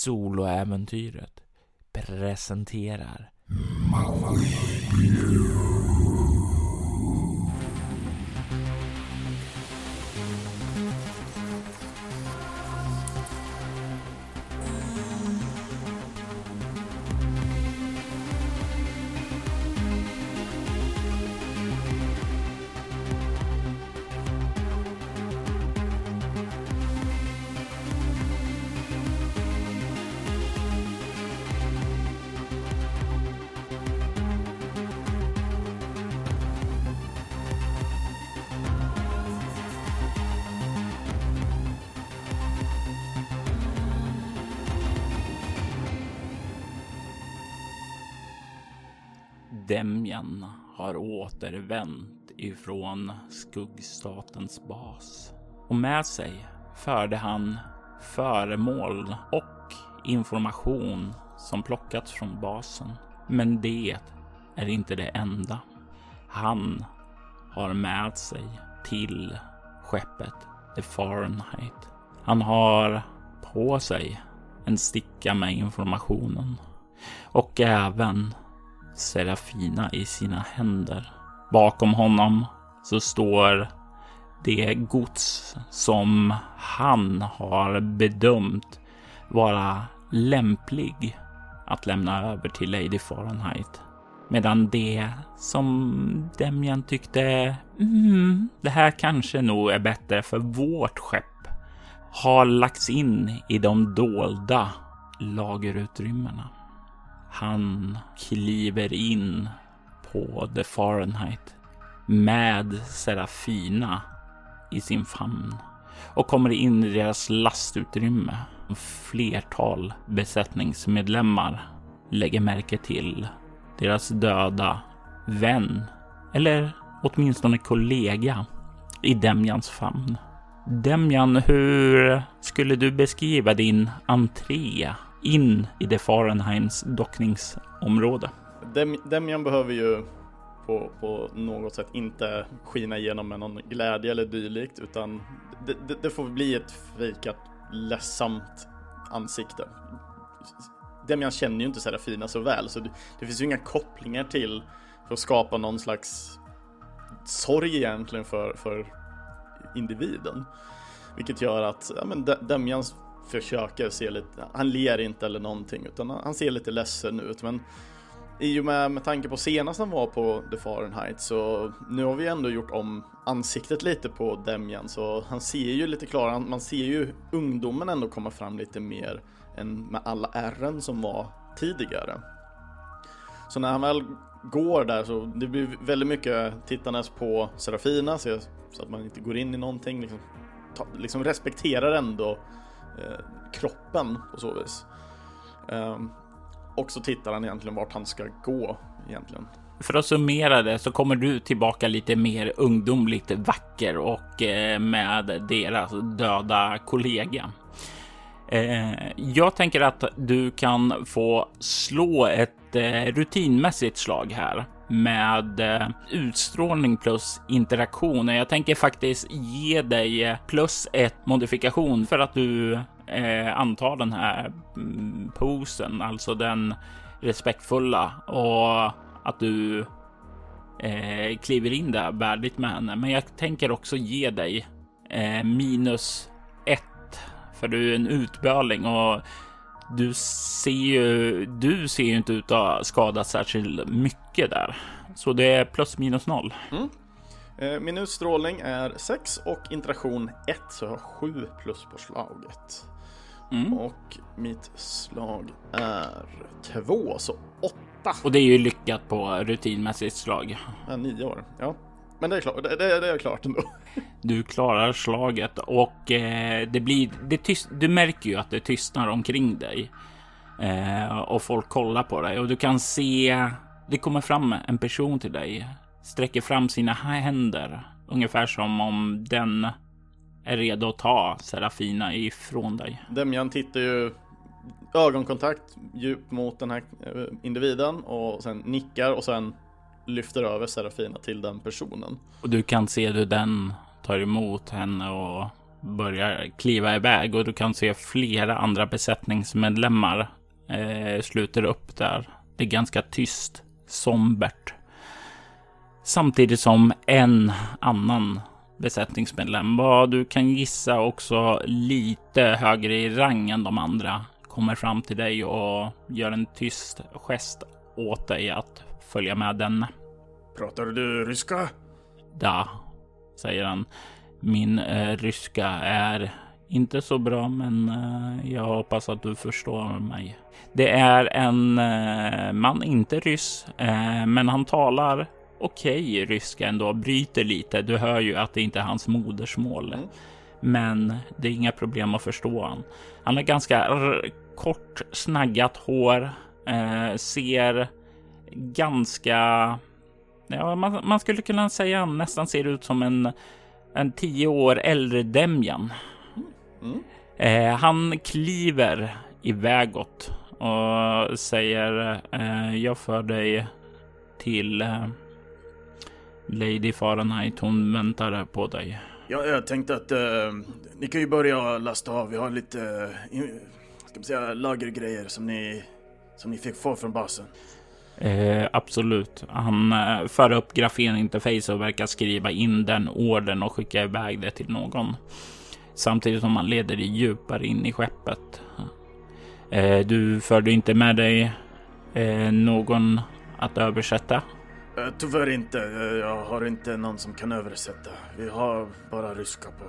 Soloäventyret presenterar. Demjan återvänt ifrån skuggstatens bas och med sig förde han föremål och information som plockats från basen. Men det är inte det enda. Han har med sig till skeppet The Fahrenheit. Han har på sig en sticka med informationen och även Serafina i sina händer. Bakom honom så står det gods som han har bedömt vara lämplig att lämna över till Lady Fahrenheit. Medan det som Demian tyckte, mm, det här kanske nog är bättre för vårt skepp, har lagts in i de dolda lagerutrymmena. Han kliver in på The Fahrenheit med Serafina i sin famn och kommer in i deras lastutrymme. Flertal besättningsmedlemmar lägger märke till deras döda vän eller åtminstone kollega i Demjans famn. Demjan, hur skulle du beskriva din entré in i det Fahrenheims dockningsområde. Dem Demjan behöver ju på, på, något sätt inte skina igenom med någon glädje eller dylikt utan det, det, det får bli ett fejkat ledsamt ansikte. Demian känner ju inte Serafina så väl så det, det finns ju inga kopplingar till för att skapa någon slags sorg egentligen för, för individen. Vilket gör att ja, men Demjans försöker se lite, han ler inte eller någonting utan han ser lite ledsen ut men i och med, med tanke på senast han var på The Fahrenheit så nu har vi ändå gjort om ansiktet lite på Demjan så han ser ju lite klarare, man ser ju ungdomen ändå komma fram lite mer än med alla ärren som var tidigare. Så när han väl går där så det blir väldigt mycket tittandes på Serafina så, att man inte går in i någonting, liksom, ta, liksom respekterar ändå Eh, kroppen på så vis. Ehm, och så tittar han egentligen vart han ska gå egentligen. För att summera det så kommer du tillbaka lite mer ungdomligt vacker och eh, med deras döda kollega. Eh, jag tänker att du kan få slå ett Eh, rutinmässigt slag här med eh, utstrålning plus interaktion. Jag tänker faktiskt ge dig eh, plus ett modifikation för att du eh, antar den här mm, posen, alltså den respektfulla och att du eh, kliver in där värdigt med henne. Men jag tänker också ge dig eh, minus ett för du är en utböling och du ser ju, du ser ju inte ut att ha skadat särskilt mycket där. Så det är plus minus noll. Mm. Eh, min utstrålning är 6 och interaktion 1 så jag har 7 plus på slaget. Mm. Och mitt slag är 2 så 8. Och det är ju lyckat på rutinmässigt slag. Ja, 9 år, ja. Men det är klart, det, det, det är klart ändå. Du klarar slaget och eh, det blir, det tyst, du märker ju att det tystnar omkring dig. Eh, och folk kollar på dig och du kan se, det kommer fram en person till dig, sträcker fram sina händer, ungefär som om den är redo att ta Serafina ifrån dig. Demjan tittar ju ögonkontakt djupt mot den här eh, individen och sen nickar och sen lyfter över Serafina till den personen. Och du kan se hur den tar emot henne och börjar kliva iväg och du kan se flera andra besättningsmedlemmar eh, sluter upp där. Det är ganska tyst, sombert. Samtidigt som en annan besättningsmedlem, vad du kan gissa också lite högre i rang än de andra, kommer fram till dig och gör en tyst gest åt dig att följa med den. Pratar du ryska? Ja, säger han. Min eh, ryska är inte så bra, men eh, jag hoppas att du förstår mig. Det är en eh, man, inte ryss, eh, men han talar okej okay, ryska ändå, bryter lite. Du hör ju att det inte är hans modersmål, mm. men det är inga problem att förstå han. Han har ganska kort snaggat hår, eh, ser ganska Ja, man, man, skulle kunna säga nästan ser ut som en, en tio år äldre Demjan. Mm. Eh, han kliver ivägåt och säger eh, jag för dig till eh, Lady Fahrenheit. Hon väntar på dig. Ja, jag tänkte att eh, ni kan ju börja lasta av. Vi har lite eh, ska man säga, lagergrejer som ni, som ni fick få från basen. Eh, absolut. Han eh, för upp grafeninterface och verkar skriva in den orden och skicka iväg det till någon. Samtidigt som han leder dig djupare in i skeppet. Eh, du förde inte med dig eh, någon att översätta? Eh, tyvärr inte. Eh, jag har inte någon som kan översätta. Vi har bara ryska på,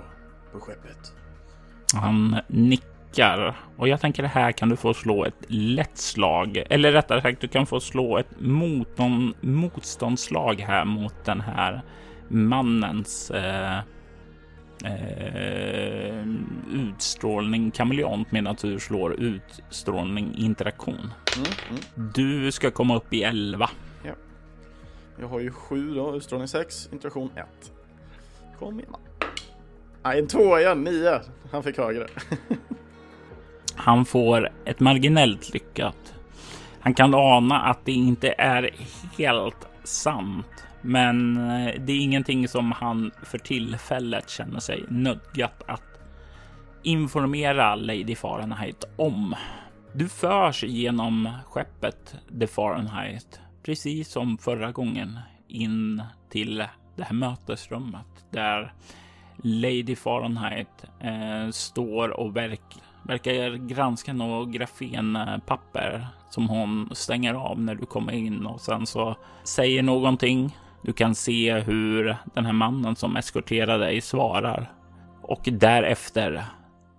på skeppet. Han nickar nickar. Och jag tänker här kan du få slå ett lätt slag. Eller rättare sagt, du kan få slå ett mot någon motståndslag här mot den här mannens eh, eh, utstrålning kameleont medan du slår utstrålning interaktion. Mm, mm. Du ska komma upp i 11. Ja. Jag har ju 7 då, utstrålning 6, interaktion 1. Kom igen. Nej, en tvåa igen, 9. Han fick högre. Han får ett marginellt lyckat. Han kan ana att det inte är helt sant, men eh, det är ingenting som han för tillfället känner sig nödgat att informera Lady Fahrenheit om. Du förs genom skeppet The Fahrenheit, precis som förra gången, in till det här mötesrummet där Lady Fahrenheit eh, står och verkar verkar granska något grafenpapper som hon stänger av när du kommer in och sen så säger någonting. Du kan se hur den här mannen som eskorterar dig svarar och därefter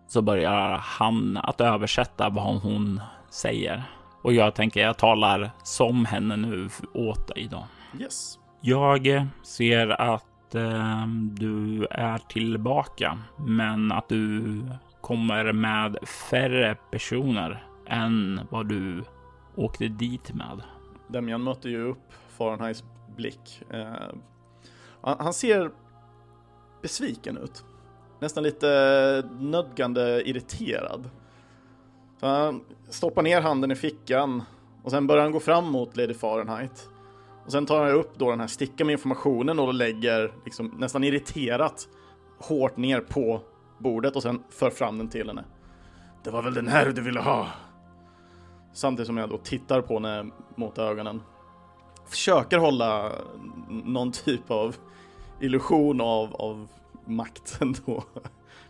så börjar han att översätta vad hon säger. Och jag tänker jag talar som henne nu åt dig då. Yes. Jag ser att eh, du är tillbaka, men att du kommer med färre personer än vad du åkte dit med. Demjan mötte ju upp Fahrenheits blick. Eh, han ser besviken ut. Nästan lite nödgande irriterad. Så han stoppar ner handen i fickan och sen börjar han gå fram mot Lady Fahrenheit. Och sen tar han upp då den här stickan med informationen och lägger liksom nästan irriterat hårt ner på bordet och sen för fram den till henne. Det var väl den här du ville ha? Samtidigt som jag då tittar på henne mot ögonen. Försöker hålla någon typ av illusion av, av makt ändå.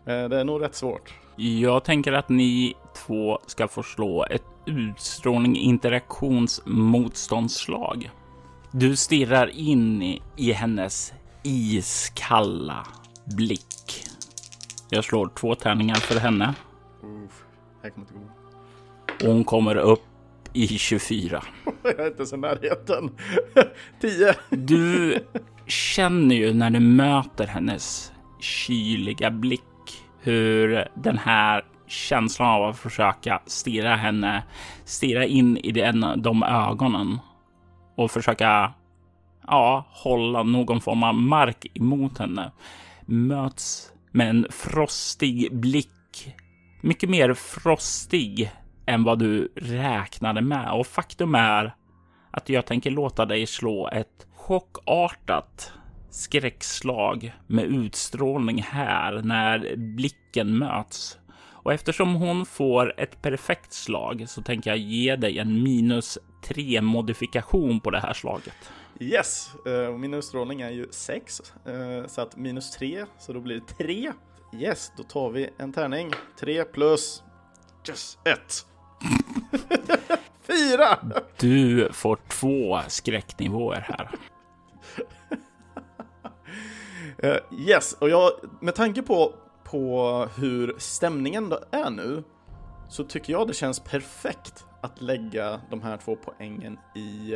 Det är nog rätt svårt. Jag tänker att ni två ska få slå ett utstrålning interaktionsmotståndslag. Du stirrar in i, i hennes iskalla blick jag slår två tärningar för henne. Uff, jag kommer inte gå. Hon kommer upp i 24. jag är inte ens i närheten. 10. du känner ju när du möter hennes kyliga blick hur den här känslan av att försöka stirra henne, stirra in i den, de ögonen och försöka ja, hålla någon form av mark emot henne möts med en frostig blick. Mycket mer frostig än vad du räknade med. Och faktum är att jag tänker låta dig slå ett chockartat skräckslag med utstrålning här när blicken möts. Och eftersom hon får ett perfekt slag så tänker jag ge dig en minus tre modifikation på det här slaget. Yes, uh, min utstrålning är ju 6, uh, eh, så att minus 3, så då blir det 3. Yes, då tar vi en tärning. 3 plus yes, 1. 4! Du får två skräcknivåer här. uh, yes, och jag, med tanke på, på hur stämningen då är nu, så tycker jag det känns perfekt att lägga de här två poängen i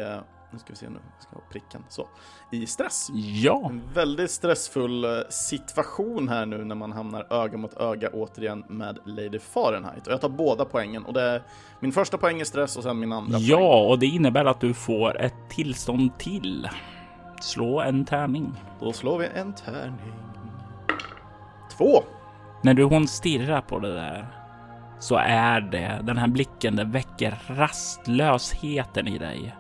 nu ska vi se nu, jag ska ha pricken, så, i stress. Ja. En väldigt stressfull eh, situation här nu när man hamnar öga mot öga återigen med Lady Fahrenheit. Och jag tar båda poängen och det är min första poäng är stress och sen min andra Ja, poäng. och det innebär att du får ett tillstånd till. Slå en tärning. Då slår vi en tärning. Två. När du hon stirrar på det där så är det den här blicken, det väcker rastlösheten i dig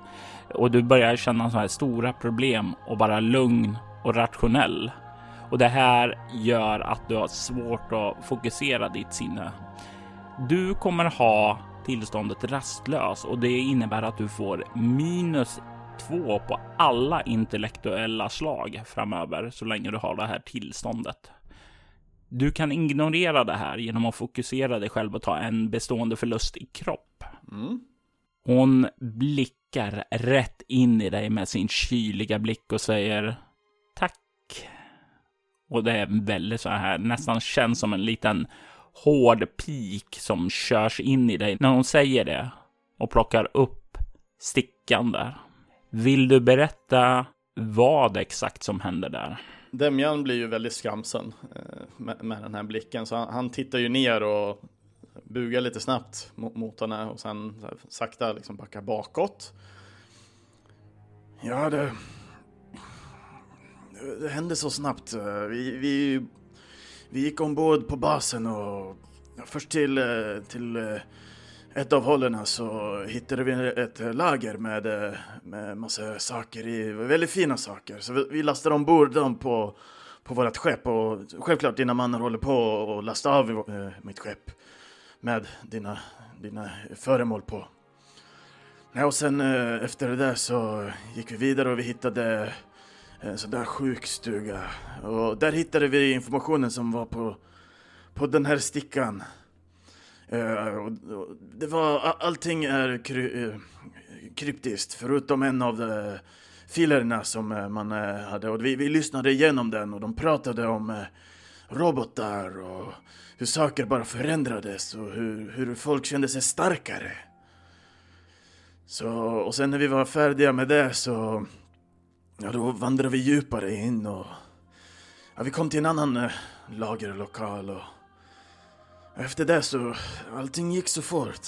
och du börjar känna så här stora problem och bara lugn och rationell. Och det här gör att du har svårt att fokusera ditt sinne. Du kommer ha tillståndet rastlös och det innebär att du får minus två på alla intellektuella slag framöver så länge du har det här tillståndet. Du kan ignorera det här genom att fokusera dig själv och ta en bestående förlust i kropp. Mm. Hon blickar rätt in i dig med sin kyliga blick och säger tack. Och det är väldigt så här, nästan känns som en liten hård pik som körs in i dig när hon säger det och plockar upp stickan där. Vill du berätta vad exakt som händer där? Demjan blir ju väldigt skamsen eh, med, den här blicken, så han, tittar ju ner och bugar lite snabbt mot, mot henne och sen sakta liksom backar bakåt. Ja, det... Det hände så snabbt. Vi, vi, vi gick ombord på basen och först till, till eh, ett av hållen så hittade vi ett lager med, med massa saker i, väldigt fina saker. Så vi, vi lastade ombord dem på, på vårt skepp och självklart dina mannar håller på och lasta av eh, mitt skepp med dina, dina föremål på. Ja, och sen eh, efter det där så gick vi vidare och vi hittade eh, en sån där sjukstuga. Och där hittade vi informationen som var på, på den här stickan. Eh, och, och det var, allting är kry, eh, kryptiskt förutom en av de filerna som man hade. Och vi, vi lyssnade igenom den och de pratade om robotar och hur saker bara förändrades och hur, hur folk kände sig starkare. Så, och sen när vi var färdiga med det så, ja då vandrade vi djupare in och ja, vi kom till en annan eh, lagerlokal och efter det så, allting gick så fort.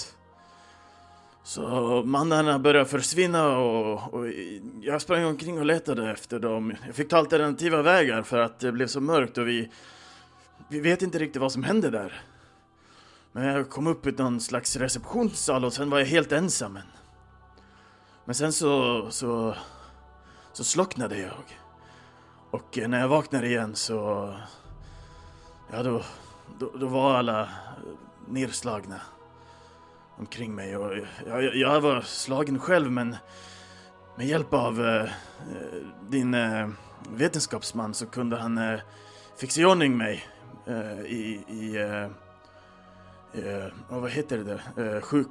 Så mannarna började försvinna och, och, jag sprang omkring och letade efter dem. Jag fick ta alternativa vägar för att det blev så mörkt och vi vi vet inte riktigt vad som hände där. Men jag kom upp i någon slags receptionssal och sen var jag helt ensam. Men sen så, så, så slocknade jag. Och när jag vaknade igen så, ja då, då, då var alla nerslagna omkring mig och jag, jag var slagen själv men med hjälp av eh, din eh, vetenskapsman så kunde han eh, fixa i ordning mig eh, i, i eh, eh vad heter det, uh, sjuk,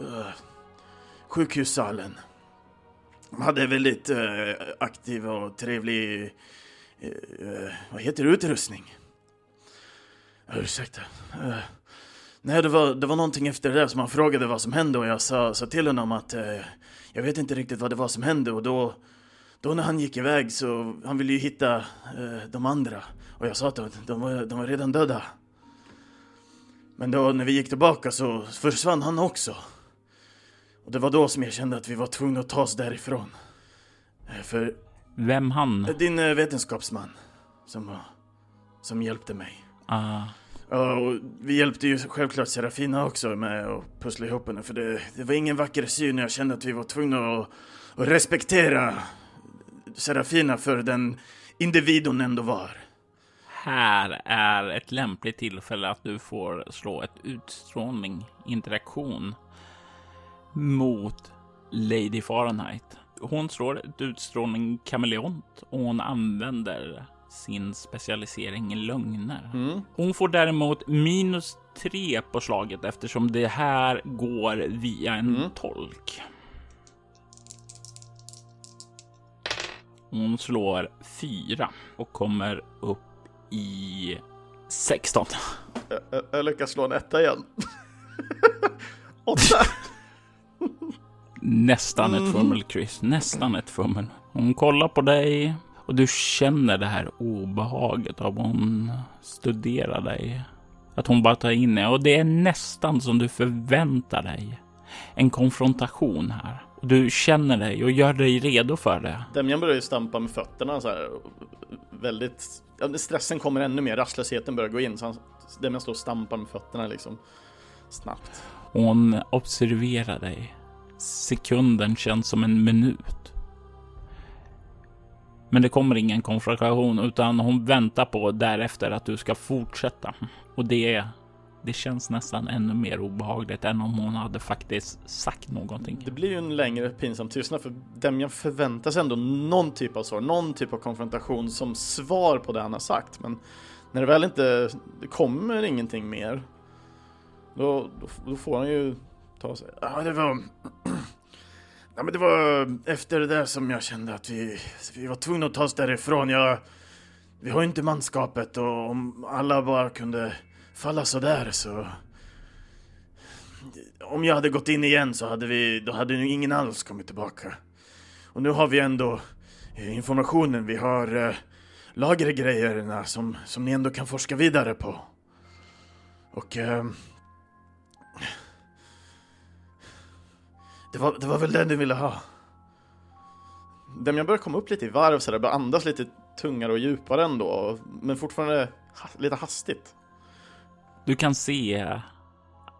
eh, sjukhussalen. De hade väldigt aktiv och trevlig, vad heter det, utrustning. ursäkta. Nej, det var, det var någonting efter det där som han frågade vad som hände och jag sa, sa till honom att jag vet inte riktigt vad det var som hände och då då när han gick iväg så, han ville ju hitta eh, de andra. Och jag sa att de var, de var redan döda. Men då när vi gick tillbaka så försvann han också. Och det var då som jag kände att vi var tvungna att ta oss därifrån. Eh, för... Vem han? Din eh, vetenskapsman. Som, som hjälpte mig. Ah. Ja, och vi hjälpte ju självklart Serafina också med att pussla ihop henne. För det, det var ingen vacker syn och jag kände att vi var tvungna att, att respektera Serafina för den individ hon ändå var. Här är ett lämpligt tillfälle att du får slå ett utstrålning, interaktion mot Lady Fahrenheit. Hon slår ett utstrålning kameleont och hon använder sin specialisering i lögner. Mm. Hon får däremot minus tre på slaget eftersom det här går via en Mm. tolk. Hon slår fyra och kommer upp i 16. Jag, jag, jag lyckas slå en etta igen. Åtta! Nästan ett fummel, Chris. Nästan ett fummel. Hon kollar på dig och du känner det här obehaget av hon studerar dig. Att hon bara tar in det och det är nästan som du förväntar dig. En konfrontation här. Och du känner dig och gör dig redo för det. Demjan börjar ju stampa med fötterna så här. Väldigt... Ja, stressen kommer ännu mer, rastlösheten börjar gå in. Så han, Demjan står och stampar med fötterna liksom. Snabbt. Hon observerar dig. Sekunden känns som en minut. Men det kommer ingen konfrontation utan hon väntar på därefter att du ska fortsätta. Och det, det känns nästan ännu mer obehagligt än om hon hade faktiskt sagt någonting. Det blir ju en längre pinsam tystnad för Demjan förväntar sig ändå någon typ av svar, någon typ av konfrontation som svar på det han har sagt. Men när det väl inte det kommer ingenting mer, då, då, då får han ju ta sig. Ja, det var... Ja, men det var efter det där som jag kände att vi, vi var tvungna att ta oss därifrån. Jag, vi har ju inte manskapet och om alla bara kunde falla sådär så om jag hade gått in igen så hade vi, då hade nu ingen alls kommit tillbaka. Och nu har vi ändå informationen, vi har eh, lagergrejerna som, som ni ändå kan forska vidare på. Och... Eh, det, var, det var väl det du ville ha? Dem jag börjar komma upp lite i varv sådär, börjar andas lite tungare och djupare ändå, men fortfarande ha, lite hastigt. Du kan se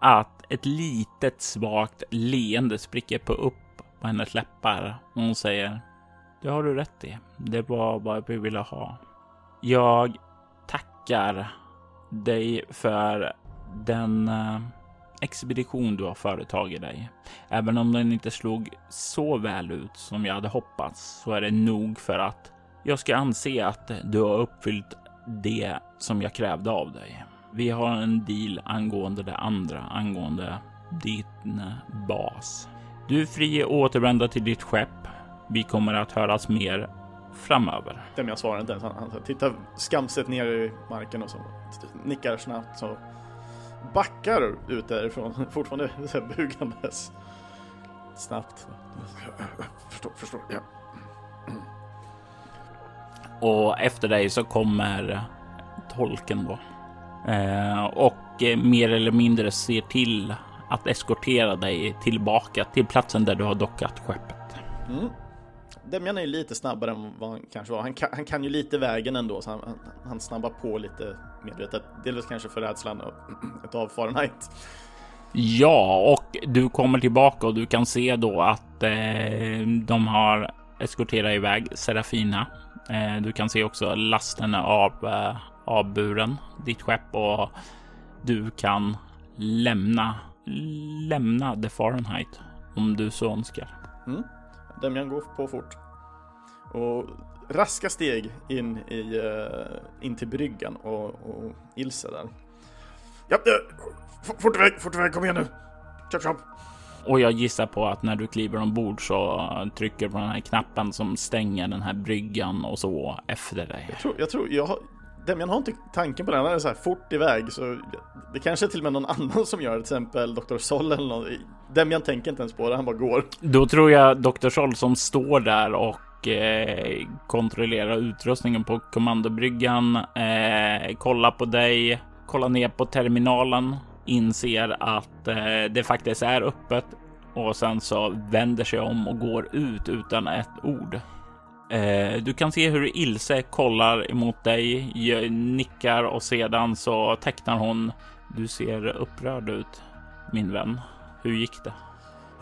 att ett litet svagt leende spricker på upp på hennes läppar. Och hon säger Det har du rätt i. Det var vad vi ville ha. Jag tackar dig för den eh, expedition du har företagit dig. Även om den inte slog så väl ut som jag hade hoppats så är det nog för att jag ska anse att du har uppfyllt det som jag krävde av dig. Vi har en deal angående det andra, angående din eh, bas. Du är fri att återvända till ditt skepp. Vi kommer att höras mer framöver. Dem jag svarar inte ens, han, han tittar skamset ner i marken och så nickar snabbt så backar ut därifrån, fortfarande så här bugandes. Snabbt. Förstår, förstår, ja. Och efter dig så kommer tolken då. Eh, och eh, mer eller mindre ser till att eskortera dig tillbaka till platsen där du har dockat skeppet. Mm. Demian är ju lite snabbare än vad han kanske var. Han kan, han kan ju lite vägen ändå, så han, han, han snabbar på lite medvetet. Delvis kanske för rädslan av ett av Fahrenheit. Ja, och du kommer tillbaka och du kan se då att eh, de har eskorterat iväg Serafina. Eh, du kan se också lasten av eh, avburen, ditt skepp och du kan lämna lämna The Fahrenheit om du så önskar. Mm. Demian går på fort. Och raska steg in, i, uh, in till bryggan och, och Ilse där. Ja, uh, fort iväg, fort iväg, kom igen nu! Chop, chop! Och jag gissar på att när du kliver ombord så trycker på den här knappen som stänger den här bryggan och så efter dig. Jag tror, jag tror, jag Demjan Demian har inte tanken på det, han är så här fort iväg så det kanske är till och med någon annan som gör det, till exempel Dr. Sol eller någon. Demian tänker inte ens på det, han bara går. Då tror jag Dr. Sol som står där och eh, kontrollerar utrustningen på kommandobryggan, eh, kollar på dig, kollar ner på terminalen, inser att eh, det faktiskt är öppet och sen så vänder sig om och går ut utan ett ord. Eh, du kan se hur Ilse kollar emot dig, nickar och sedan så tecknar hon. Du ser upprörd ut, min vän. Hur gick det?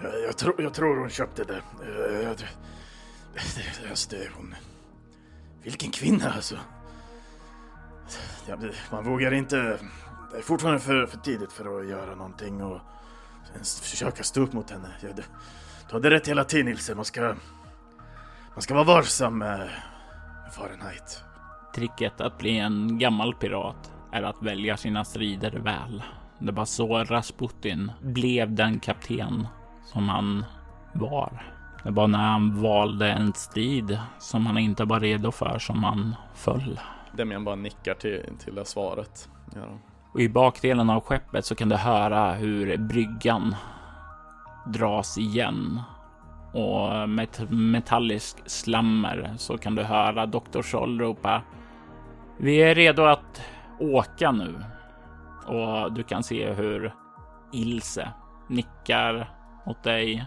Jag, jag, tror, jag tror hon köpte det. Eh, jag, det, det, alltså det hon... Vilken kvinna alltså? Man vågar inte... Det är fortfarande för, för tidigt för att göra någonting och ens försöka stå upp mot henne. Du, du hade rätt hela tiden Ilse, man ska... Man ska vara varsam med Fahrenheit. Tricket att bli en gammal pirat är att välja sina strider väl. Det var så Rasputin blev den kapten som han var. Det var när han valde en strid som han inte var redo för som han föll. Demian bara nickar till, till det svaret. Ja. Och i bakdelen av skeppet så kan du höra hur bryggan dras igen. Och med ett metallisk slammer så kan du höra Dr. Scholl ropa Vi är redo att åka nu. Och du kan se hur Ilse nickar åt dig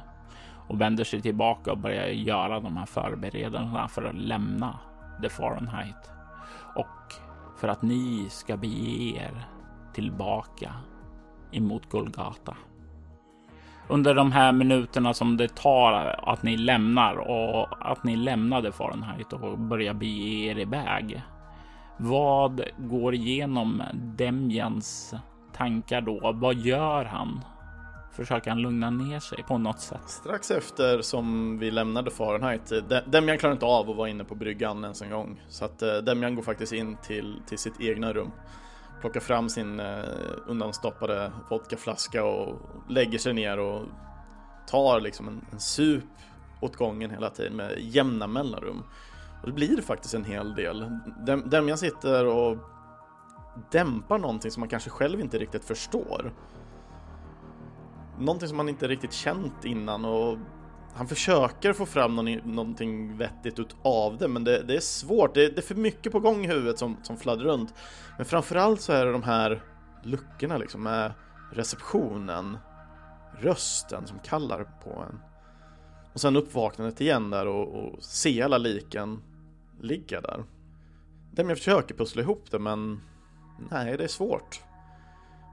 och vänder sig tillbaka och börjar göra de här förberedelserna för att lämna The Fahrenheit och för att ni ska bege er tillbaka emot Golgata. Under de här minuterna som det tar att ni lämnar och att ni lämnade Fahrenheit och börjar bege er iväg. Vad går igenom Demjans tankar då? Vad gör han? Försöker han lugna ner sig på något sätt? Strax efter som vi lämnade Fahrenheit, Demjan klarar inte av att vara inne på bryggan ens en gång. Så att eh, Demjan går faktiskt in till, till sitt egna rum. Plockar fram sin eh, undanstoppade vodkaflaska och lägger sig ner och tar liksom en, en sup åt gången hela tiden med jämna mellanrum. Och det blir faktiskt en hel del. Dem, Demjan sitter och dämpar någonting som man kanske själv inte riktigt förstår någonting som man inte riktigt känt innan och han försöker få fram någonting vettigt utav det men det, det är svårt, det, det, är för mycket på gång i huvudet som, som fladdrar runt. Men framförallt så är det de här luckorna liksom med receptionen, rösten som kallar på en. Och sen uppvaknandet igen där och, och se alla liken ligga där. Dem jag försöker pussla ihop det men nej, det är svårt.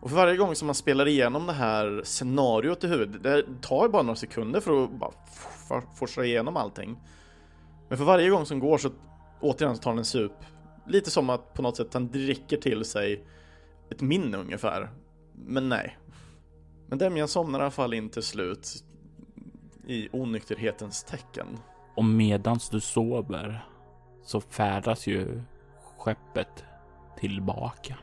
Och för varje gång som man spelar igenom det här scenariot i huvudet, det tar bara några sekunder för att bara forsa igenom allting. Men för varje gång som går så återigen tar han en sup. Lite som att på något sätt han dricker till sig ett minne ungefär. Men nej. Men Demjan somnar i alla fall in till slut i onykterhetens tecken. Och medans du sover så färdas ju skeppet tillbaka.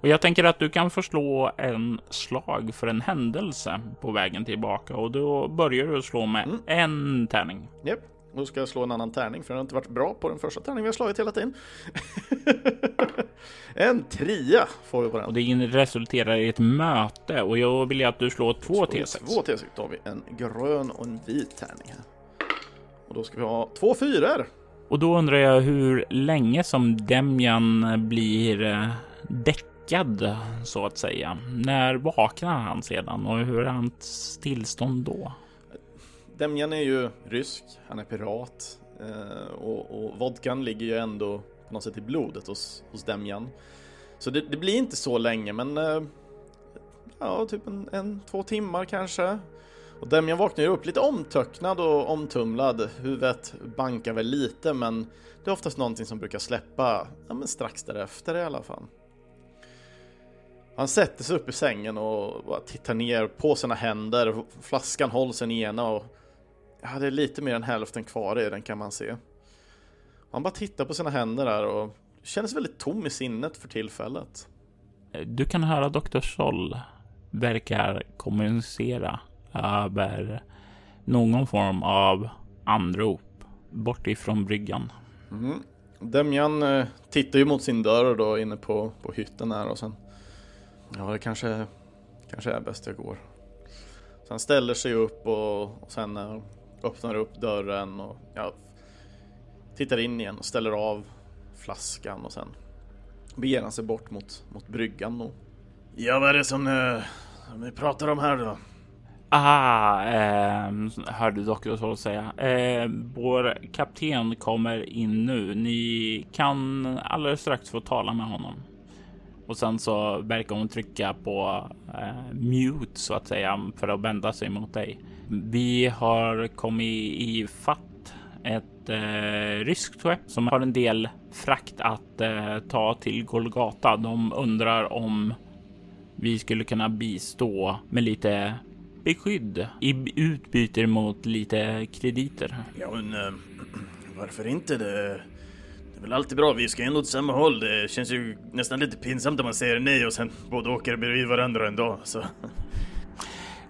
Och jag tänker att du kan förslå en slag för en händelse på vägen tillbaka och då börjar du slå med mm. en tärning. Japp, yep. då ska jag slå en annan tärning för jag har inte varit bra på den första tärningen vi har slagit hela tiden. en trea får vi på den. Och det resulterar i ett möte och jag vill att du slår två T6. Två T6, då har vi en grön och en vit tärning här. Och då ska vi ha två fyror. Och då undrar jag hur länge som Demjan blir eh, däck chockad så att säga. När vaknar han sedan och hur är hans tillstånd då? Demjan är ju rysk, han är pirat eh, och, och vodkan ligger ju ändå på något sätt i blodet hos, hos Demjan. Så det, det blir inte så länge men eh, ja, typ en, en, två timmar kanske. Och Demjan vaknar ju upp lite omtöcknad och omtumlad. Huvudet bankar väl lite men det är oftast någonting som brukar släppa ja, men strax därefter i alla fall. Han sätter sig upp i sängen och tittar ner på sina händer. Flaskan hålls den ena och ja, det är lite mer än hälften kvar i den kan man se. Han bara tittar på sina händer där och känner sig väldigt tom i sinnet för tillfället. Du kan höra Dr. Scholl verkar kommunicera över någon form av anrop bort ifrån bryggan. Mm. Demjan eh, tittar ju mot sin dörr då inne på, på hytten här och sen Ja, det kanske, kanske är bäst jag går. Så han ställer sig upp och, och sen eh, öppnar upp dörren och ja, tittar in igen och ställer av flaskan och sen beger han sig bort mot, mot bryggan. Och... Ja, vad är det som, eh, som ni pratar om här då? Aha, eh, hörde doktor så säga. Eh, vår kapten kommer in nu. Ni kan alldeles strax få tala med honom. Och sen så verkar hon trycka på eh, mute så att säga för att vända sig mot dig. Vi har kommit i fatt ett eh, ryskt skepp som har en del frakt att eh, ta till Golgata. De undrar om vi skulle kunna bistå med lite beskydd i utbyte mot lite krediter. Ja, men eh, varför inte? Det, det är väl alltid bra. Vi ska ändå åt samma håll. Det känns ju nästan lite pinsamt om man säger nej och sen båda åker bredvid varandra en dag. Så.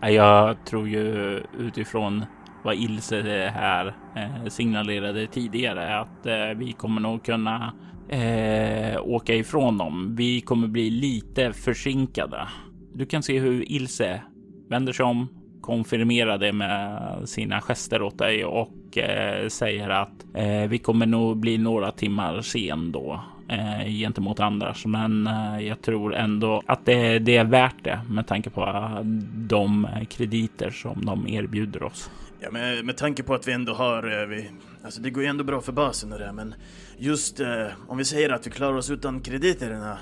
Jag tror ju utifrån vad Ilse här eh, signalerade tidigare att eh, vi kommer nog kunna eh, åka ifrån dem. Vi kommer bli lite försinkade. Du kan se hur Ilse vänder sig om, konfirmerar det med sina gester åt dig och eh, säger att eh, vi kommer nog bli några timmar sen då eh, gentemot Anders. Men eh, jag tror ändå att det, det, är värt det med tanke på de krediter som de erbjuder oss. Ja, med, med tanke på att vi ändå har, eh, vi, alltså det går ju ändå bra för basen och det, men just eh, om vi säger att vi klarar oss utan krediterna,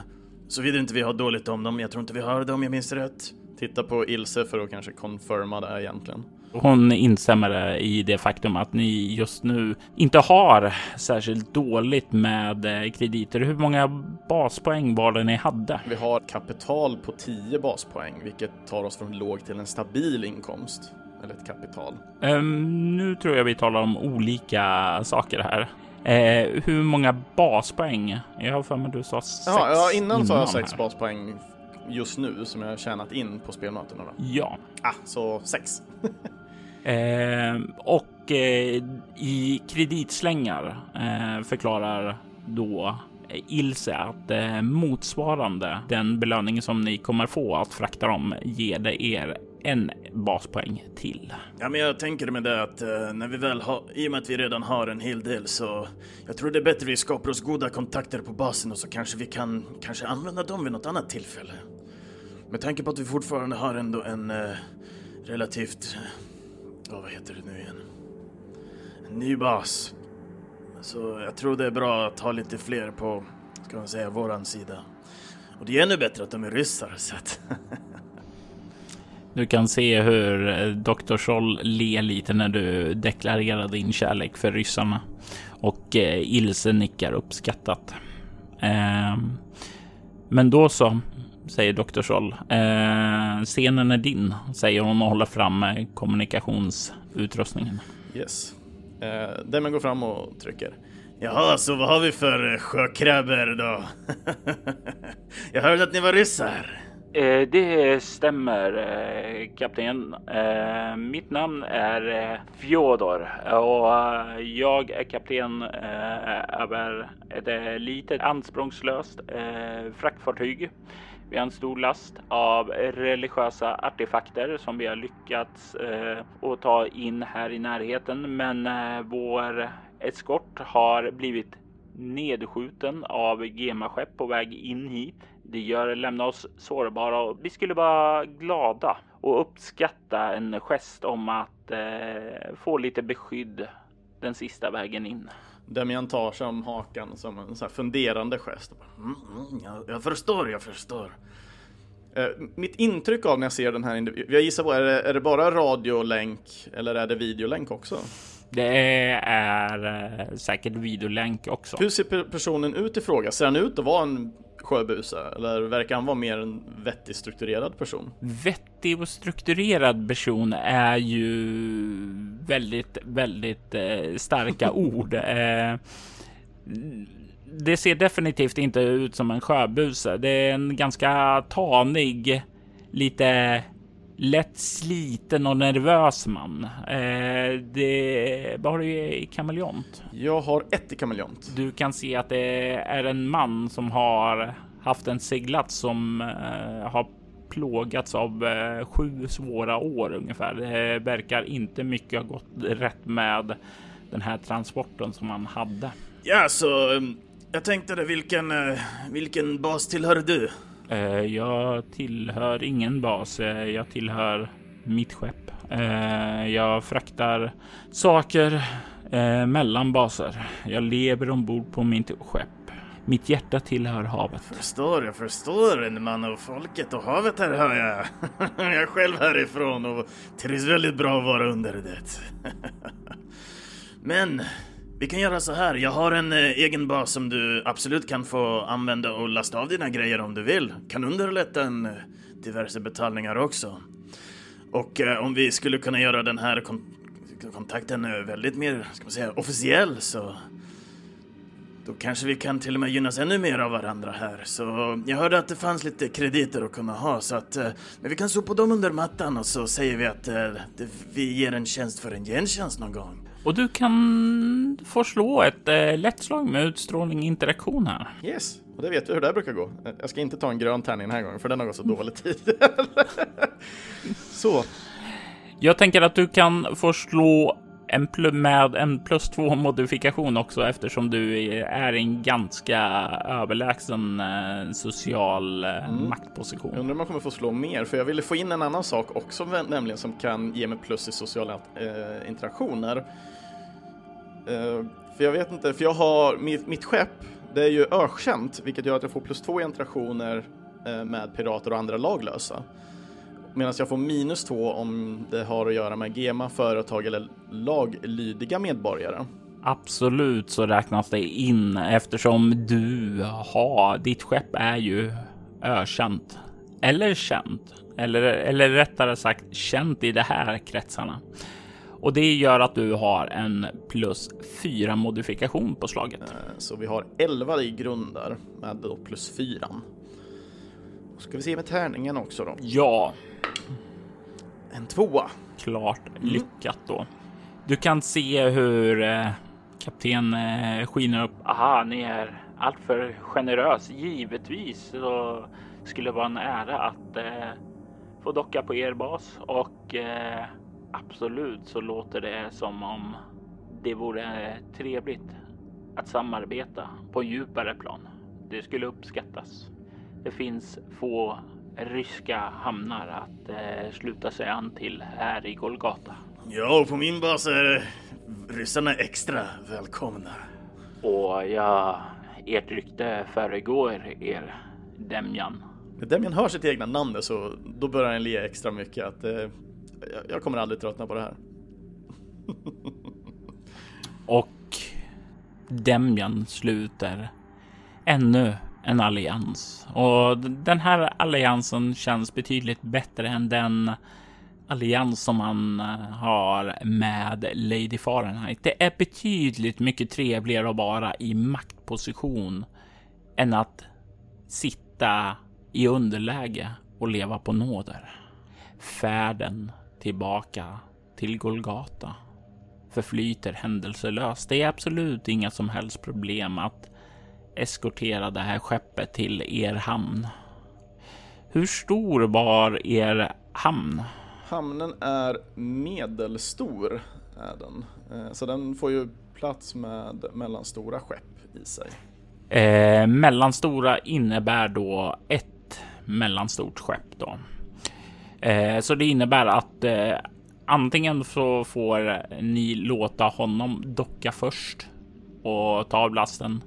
såvida inte vi har dåligt om dem, jag tror inte vi har det om jag minns rätt. Titta på Ilse för att kanske confirma det egentligen. Hon instämmer i det faktum att ni just nu inte har särskilt dåligt med eh, krediter. Hur många baspoäng var det ni hade? Vi har kapital på 10 baspoäng, vilket tar oss från låg till en stabil inkomst eller ett kapital. Um, nu tror jag vi talar om olika saker här. Uh, hur många baspoäng? Jag har för mig du sa sex. Ja, ja innan, sa jag sex här. baspoäng just nu som jag har tjänat in på spelmötena. Då. Ja. Ah, så sex. uh, och uh, i kreditslängar eh, förklarar då Ilse att eh, motsvarande den belöning som ni kommer få att frakta dem ger det er en baspoäng till. Ja, men jag tänker med det att uh, när vi väl har, i och med att vi redan har en hel del så jag tror det är bättre vi skapar oss goda kontakter på basen och så kanske vi kan kanske använda dem vid något annat tillfälle. Med tanke på att vi fortfarande har ändå en eh, relativt, uh, vad heter det nu igen? En ny bas. Så jag tror det är bra att ha lite fler på, ska man säga, våran sida. Och det är ännu bättre att de är ryssar så att Du kan se hur eh, Dr. Scholl ler lite när du deklarerar din kärlek för ryssarna och eh, Ilse nickar uppskattat. Eh, men då så, säger Dr. Scholl. Eh, scenen är din, säger hon och håller fram kommunikationsutrustningen. Yes. Eh, Demon går fram och trycker. Jaha, så vad har vi för eh, sjökräbor då? Jag hörde att ni var ryssar. Eh, det stämmer eh, kapten. Eh, mitt namn är eh, Fjodor och eh, jag är kapten eh, över ett litet ansprångslöst fraktfartyg. Vi har en stor last av religiösa artefakter som vi har lyckats eh, att ta in här i närheten. Men eh, vår eskort har blivit nedskjuten av gemaskepp på väg in hit. Det gör lämna oss sårbara och vi skulle vara glada och uppskatta en gest om att eh, få lite beskydd den sista vägen in. Demian tar sig om hakan som en så funderande gest. Mm, mm, jag, jag, förstår, jag förstår. Eh, mitt intryck av när jag ser den här individen, jag gissar på, är det, är det bara radiolänk eller är det videolänk också? Det är eh, säkert videolänk också. Hur ser personen ut i fråga? Ser han ut att vara en sjöbuse? Eller verkar han vara mer en vettig strukturerad person? Vettig och strukturerad person är ju väldigt, väldigt eh, starka ord. Eh, det ser definitivt inte ut som en sjöbuse. Det är en ganska tanig, lite lätt sliten och nervös man. Eh, det, vad har du i kameleont? Jag har ett i kameleont. Du kan se att det är en man som har haft en seglats som eh, har plågats av eh, sju svåra år ungefär. Det verkar inte mycket ha gått rätt med den här transporten som han hade. Ja, så um, jag tänkte det, vilken, uh, vilken bas tillhör du? Eh, jag tillhör ingen bas. Eh, jag tillhör mitt skepp. Eh, jag fraktar saker mellan baser. Jag lever ombord på mitt skepp. Mitt hjärta tillhör havet. Jag förstår, jag förstår. En man av folket och havet här hör jag. jag är själv härifrån och trivs väldigt bra att vara under det. Men vi kan göra så här. Jag har en eh, egen bas som du absolut kan få använda och lasta av dina grejer om du vill. Kan underlätta en eh, diverse betalningar också. Och eh, om vi skulle kunna göra den här kon kontakten eh, väldigt mer, ska man säga, officiell så då kanske vi kan till och med gynnas ännu mer av varandra här. Så jag hörde att det fanns lite krediter att kunna ha så att eh, men vi kan sopa dem under mattan och så säger vi att eh, det, vi ger en tjänst för en gentjänst någon gång. Och du kan få slå ett eh, lätt slag med utstrålning interaktion här. Yes, och det vet vi hur det brukar gå. Eh, Jag ska inte ta en grön tärning den här gången för den har gått så dåligt tidigare. så, Jag tänker att du kan få slå en pl- med en plus två modifikation också eftersom du är i en ganska överlägsen eh, social eh, Mm. jag maktposition. undrar om man kommer få slå mer för jag ville få in en annan sak också nämligen som kan ge mig plus i sociala eh, interaktioner. Eh, för jag vet inte, för jag har mitt, mitt skepp, det är ju ökänt vilket gör att jag får plus två i interaktioner eh, med pirater och andra laglösa. Medan jag får minus två om det har att göra med GEMA, företag eller laglydiga medborgare. Absolut så räknas det in eftersom du har ditt skepp är ju ökänt eller känt eller, eller rättare sagt känt i de här kretsarna. Och det gör att du har en plus fyra modifikation på slaget. Eh, Så vi har 11 i grund där med då plus 4. Ska vi se med tärningen också då. Ja, En tvåa. klart lyckat då. Du kan se hur eh, kapten eh, skiner upp. Aha, ni är alltför generös. Givetvis så skulle det vara en ära att eh, få docka på er bas och eh, absolut så låter det som om det vore trevligt att samarbeta på djupare plan. Det skulle uppskattas. Det finns få ryska hamnar att eh, sluta sig an till här i Golgata. Ja, och på min bas är ryssarna extra välkomna. Och ja, ert rykte föregår er Demjan. När Demian hör sitt egna namn så då börjar han le extra mycket att eh, jag- jag kommer aldrig tröttna på det här. Och Demjan sluter ännu en allians. Och den här alliansen känns betydligt bättre än den allians som man eh, har med Lady Fahrenheit. Det är betydligt mycket trevligare att vara i maktposition än att sitta i underläge och leva på nåder. Färden tillbaka till Golgata förflyter händelselöst. Det är absolut inga som helst problem att eskortera det här skeppet till er hamn. Hur stor var er hamn? Hamnen är medelstor, är den. Eh, Så den får ju plats med mellanstora skepp i sig. Eh, mellanstora innebär då ett mellanstort skepp då. Eh, så det innebär att eh, antingen så får ni låta honom docka först och ta av lasten.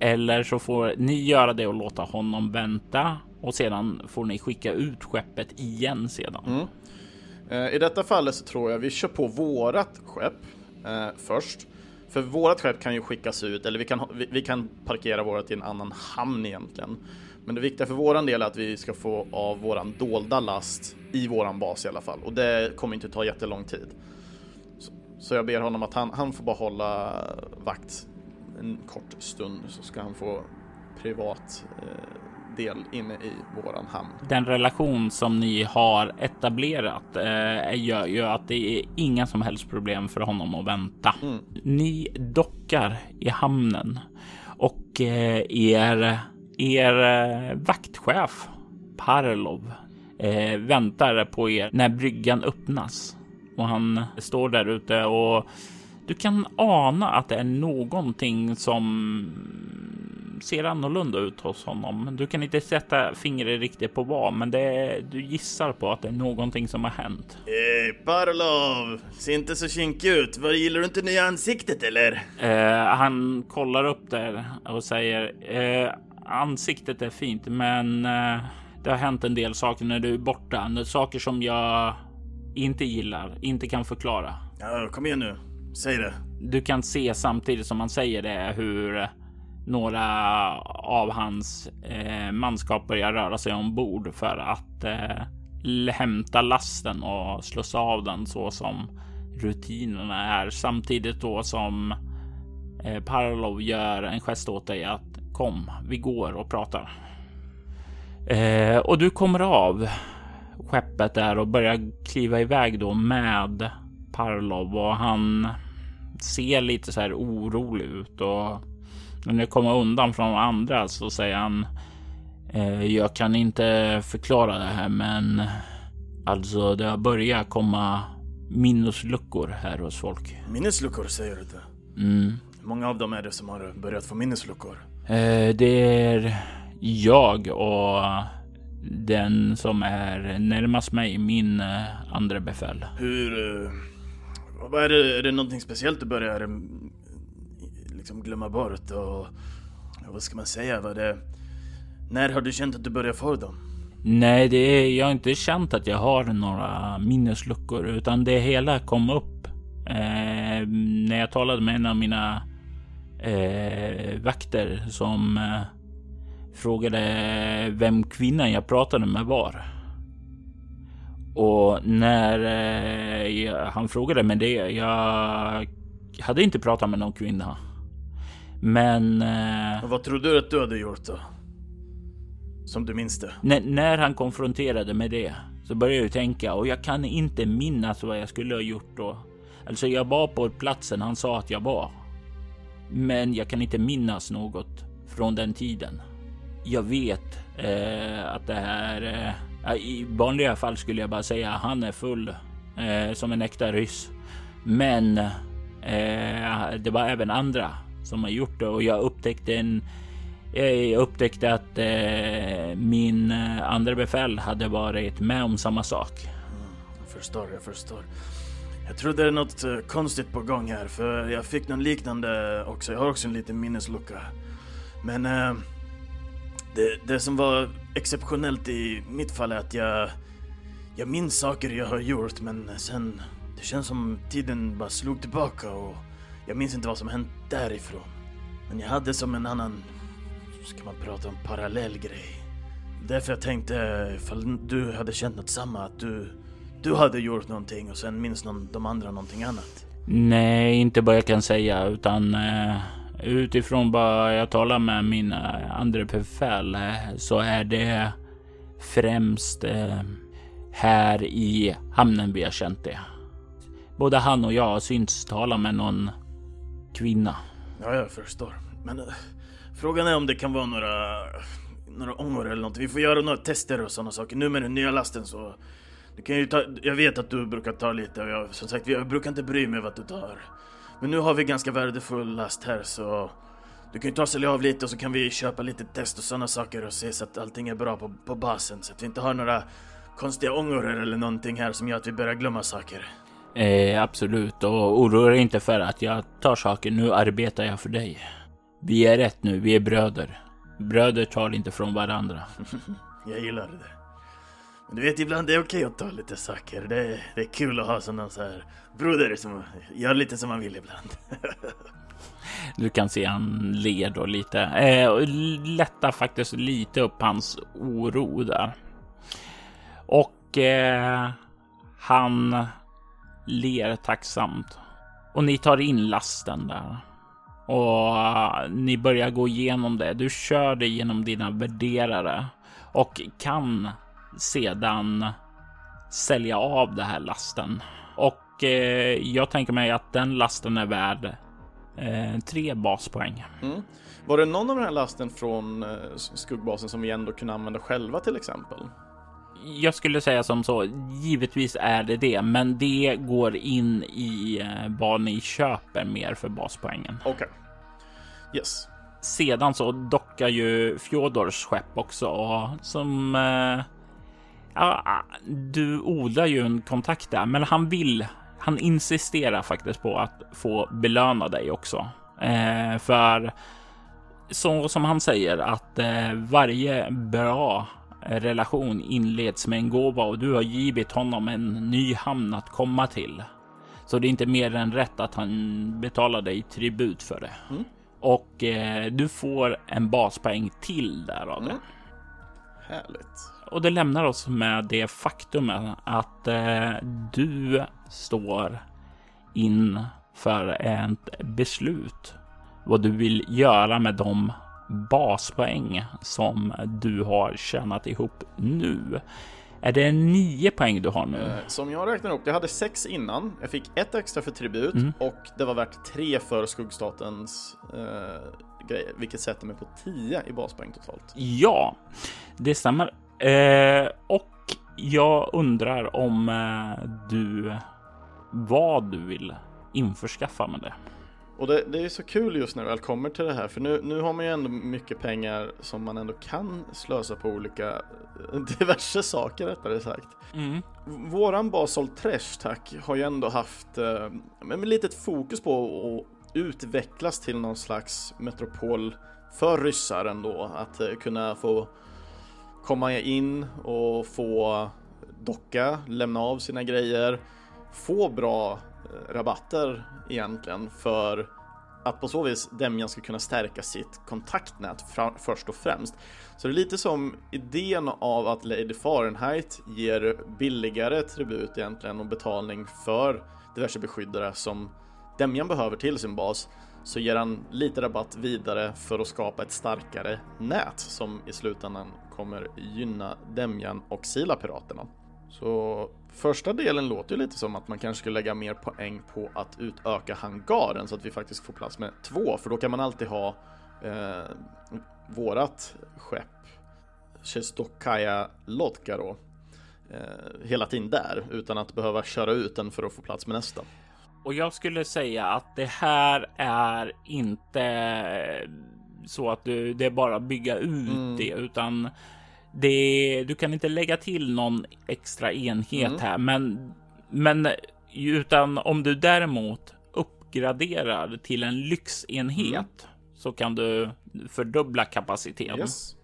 Eller så får ni göra det och låta honom vänta och sedan får ni skicka ut skeppet igen sedan. Mm. Eh, I detta fallet så tror jag vi kör på vårat skepp eh, först. För vårat skepp kan ju skickas ut, eller vi kan, vi, vi kan parkera vårat i en annan hamn egentligen. Men det viktiga för våran del är att vi ska få av våran dolda last i våran bas i alla fall. Och det kommer inte ta jättelång tid. Så, så jag ber honom att han, han får bara hålla vakt en kort stund så ska han få privat eh, del inne i våran hamn. Den relation som ni har etablerat eh, gör ju att det är inga som helst problem för honom att vänta. Ni dockar i hamnen och eh, er, er eh, vaktchef Parlov eh, väntar på er när bryggan öppnas och han står där ute och du kan ana att det är någonting som ser annorlunda ut hos honom. Du kan inte sätta fingret riktigt på vad, men det är, du gissar på att det är någonting som har hänt. Eh, Parlov, ser inte så kinkig ut. Vad gillar du inte nya ansiktet eller? Eh, han kollar upp där och säger eh, ansiktet är fint, men eh, det har hänt en del saker när du är borta. Saker som jag inte gillar, inte kan förklara. Ja, kom igen nu. Säg det. du kan se samtidigt som han säger det hur eh, några av hans eh, manskap börjar röra sig ombord för att eh, hämta lasten och slussa av den så som rutinerna är. Samtidigt då som eh, Parlov gör en gest åt dig att kom, vi går och pratar. Eh, och du kommer av skeppet där och börjar kliva iväg då med Parlov och han ser lite så här orolig ut och när det kommer undan från andra så säger han eh, Jag kan inte förklara det här men alltså det har börjat komma minnesluckor här hos folk. Minnesluckor säger du det? Mm. Hur många av dem är det som har börjat få minnesluckor? Eh, det är jag och den som är närmast mig, min eh, andra befäl. Hur... Vad är det, är det någonting speciellt du börjar mm, liksom glömma bort och... Vad ska man säga? Vad det... När har du känt att du börjar få dem? Nej, det är, jag har inte känt att jag har några minnesluckor utan det hela kom upp eh, när jag talade med en av mina eh, vakter som eh, frågade vem kvinnan jag pratade med var. Och när eh, han frågade mig det, jag hade inte pratat med någon kvinna. Men... Eh, vad trodde du att du hade gjort då? Som du minns det? När han konfronterade med det så började jag tänka och jag kan inte minnas vad jag skulle ha gjort då. Alltså jag var på platsen han sa att jag var. Men jag kan inte minnas något från den tiden. Jag vet eh, att det här eh, i vanliga fall skulle jag bara säga han är full eh, som en äkta ryss. Men eh, det var även andra som har gjort det och jag upptäckte en eh, jag upptäckte att eh, min eh, andra befäl hade varit med om samma sak. Mm, jag förstår, jag förstår. Jag tror det är något eh, konstigt på gång här för jag fick någon liknande också. Jag har också en liten minneslucka. Men eh, det, det som var exceptionellt i mitt fall är att jag, jag minns saker jag har gjort men sen det känns som tiden bara slog tillbaka och jag minns inte vad som hänt därifrån. Men jag hade som en annan, ska man prata om parallell grej. Därför jag tänkte ifall du hade känt något samma, att du, du hade gjort någonting och sen minns någon, de andra någonting annat. Nej, inte vad jag kan säga utan eh, utifrån vad jag talar med mina eh, andra befäl eh, så är det främst eh, här i hamnen vi har känt det. Både han och jag har synts tala med någon kvinna. Ja, jag förstår. Men äh, frågan är om det kan vara några, några ångor eller något. Vi får göra några tester och sådana saker. Nu med den nya lasten så... Du kan ju ta, jag vet att du brukar ta lite och jag, som sagt, jag brukar inte bry mig vad du tar. Men nu har vi ganska värdefull last här så... Du kan ju ta och sälja av lite och så kan vi köpa lite test och sådana saker och se så att allting är bra på, på basen. Så att vi inte har några konstiga ångor eller någonting här som gör att vi börjar glömma saker. Eh, absolut, och oroa dig inte för att jag tar saker. Nu arbetar jag för dig. Vi är rätt nu, vi är bröder. Bröder tar inte från varandra. jag gillar det. Men du vet, ibland det är det okej att ta lite saker. Det är, det är kul att ha sådana så här broder som gör lite som man vill ibland. du kan se han ler då lite. Eh, och lättar faktiskt lite upp hans oro där. Och eh, han ler tacksamt. Och ni tar in lasten där. Och ni börjar gå igenom det. Du kör det genom dina värderare och kan sedan sälja av det här lasten. Och eh, jag tänker mig att den lasten är värd eh, tre baspoäng. Mm. Var det någon av den här lasten från eh, skuggbasen som vi ändå kunde använda själva till exempel? jag skulle säga som så. Givetvis är det det, men det går in i eh, vad ni köper mer för baspoängen. Okej. Okay. Yes. Sedan så dockar ju Fjodors skepp också som eh, ja, du odlar ju en kontakt där, men han vill. Han insisterar faktiskt på att få belöna dig också eh, för så som han säger att eh, varje bra relation inleds med en gåva och du har givit honom en ny hamn att komma till. Så det är inte mer än rätt att han betalar dig tribut för det. Mm. Och eh, du får en baspoäng till där av det. Mm. Härligt. Och det lämnar oss med det faktum att eh, du står inför ett beslut vad du vill göra med de baspoäng som du har tjänat ihop nu. Är det nio poäng du har nu? Eh, som jag räknar upp, jag hade sex innan. Jag fick ett extra för tribut mm. och det var värt tre för skuggstatens eh, grejer, vilket sätter mig på tio i baspoäng totalt. Ja, det stämmer. Eh, och jag undrar om eh, du vad du vill införskaffa med det. Och det, det är så kul just när det väl kommer till det här för nu, nu har man ju ändå mycket pengar som man ändå kan slösa på olika diverse saker rättare sagt. Mm. Våran Basel Trash tack har ju ändå haft eh, med litet fokus på att utvecklas till någon slags metropol för ryssar ändå. Att eh, kunna få komma in och få docka, lämna av sina grejer, få bra eh, rabatter egentligen för att på så vis Demjan ska kunna stärka sitt kontaktnät först och främst. Så det är lite som idén av att Lady Fahrenheit ger billigare tribut egentligen och betalning för diverse beskyddare som Demjan behöver till sin bas så ger han lite rabatt vidare för att skapa ett starkare nät som i slutändan kommer gynna Demjan och Sila-piraterna. Så första delen låter ju lite som att man kanske skulle lägga mer poäng på att utöka hangaren så att vi faktiskt får plats med två, för då kan man alltid ha eh, vårat skepp Chestokaja Lotka då eh, hela tiden där utan att behöva köra ut den för att få plats med nästa. Och jag skulle säga att det här är inte så att du, det är bara bygga ut mm. det, utan det, du kan inte lägga till någon extra enhet mm. här, men, men utan om du däremot uppgraderar till en lyxenhet mm. så kan du fördubbla kapaciteten. Yes.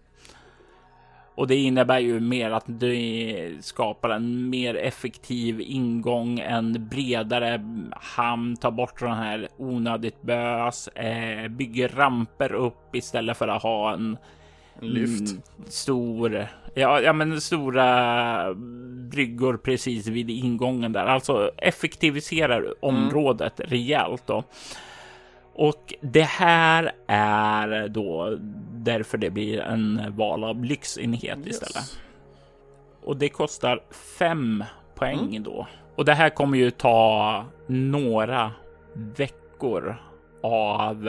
Och det innebär ju mer att du skapar en mer effektiv ingång, en bredare hamn, tar bort sån här onödigt bös, eh, bygger ramper upp istället för att ha en Lyft. Mm, stor, ja, ja, men stora bryggor precis vid ingången där. Alltså effektiviserar mm. området mm. rejält då. Och det här är då därför det blir en val av lyxenhet yes. istället. Och det kostar fem poäng mm. då. Och det här kommer ju ta några veckor av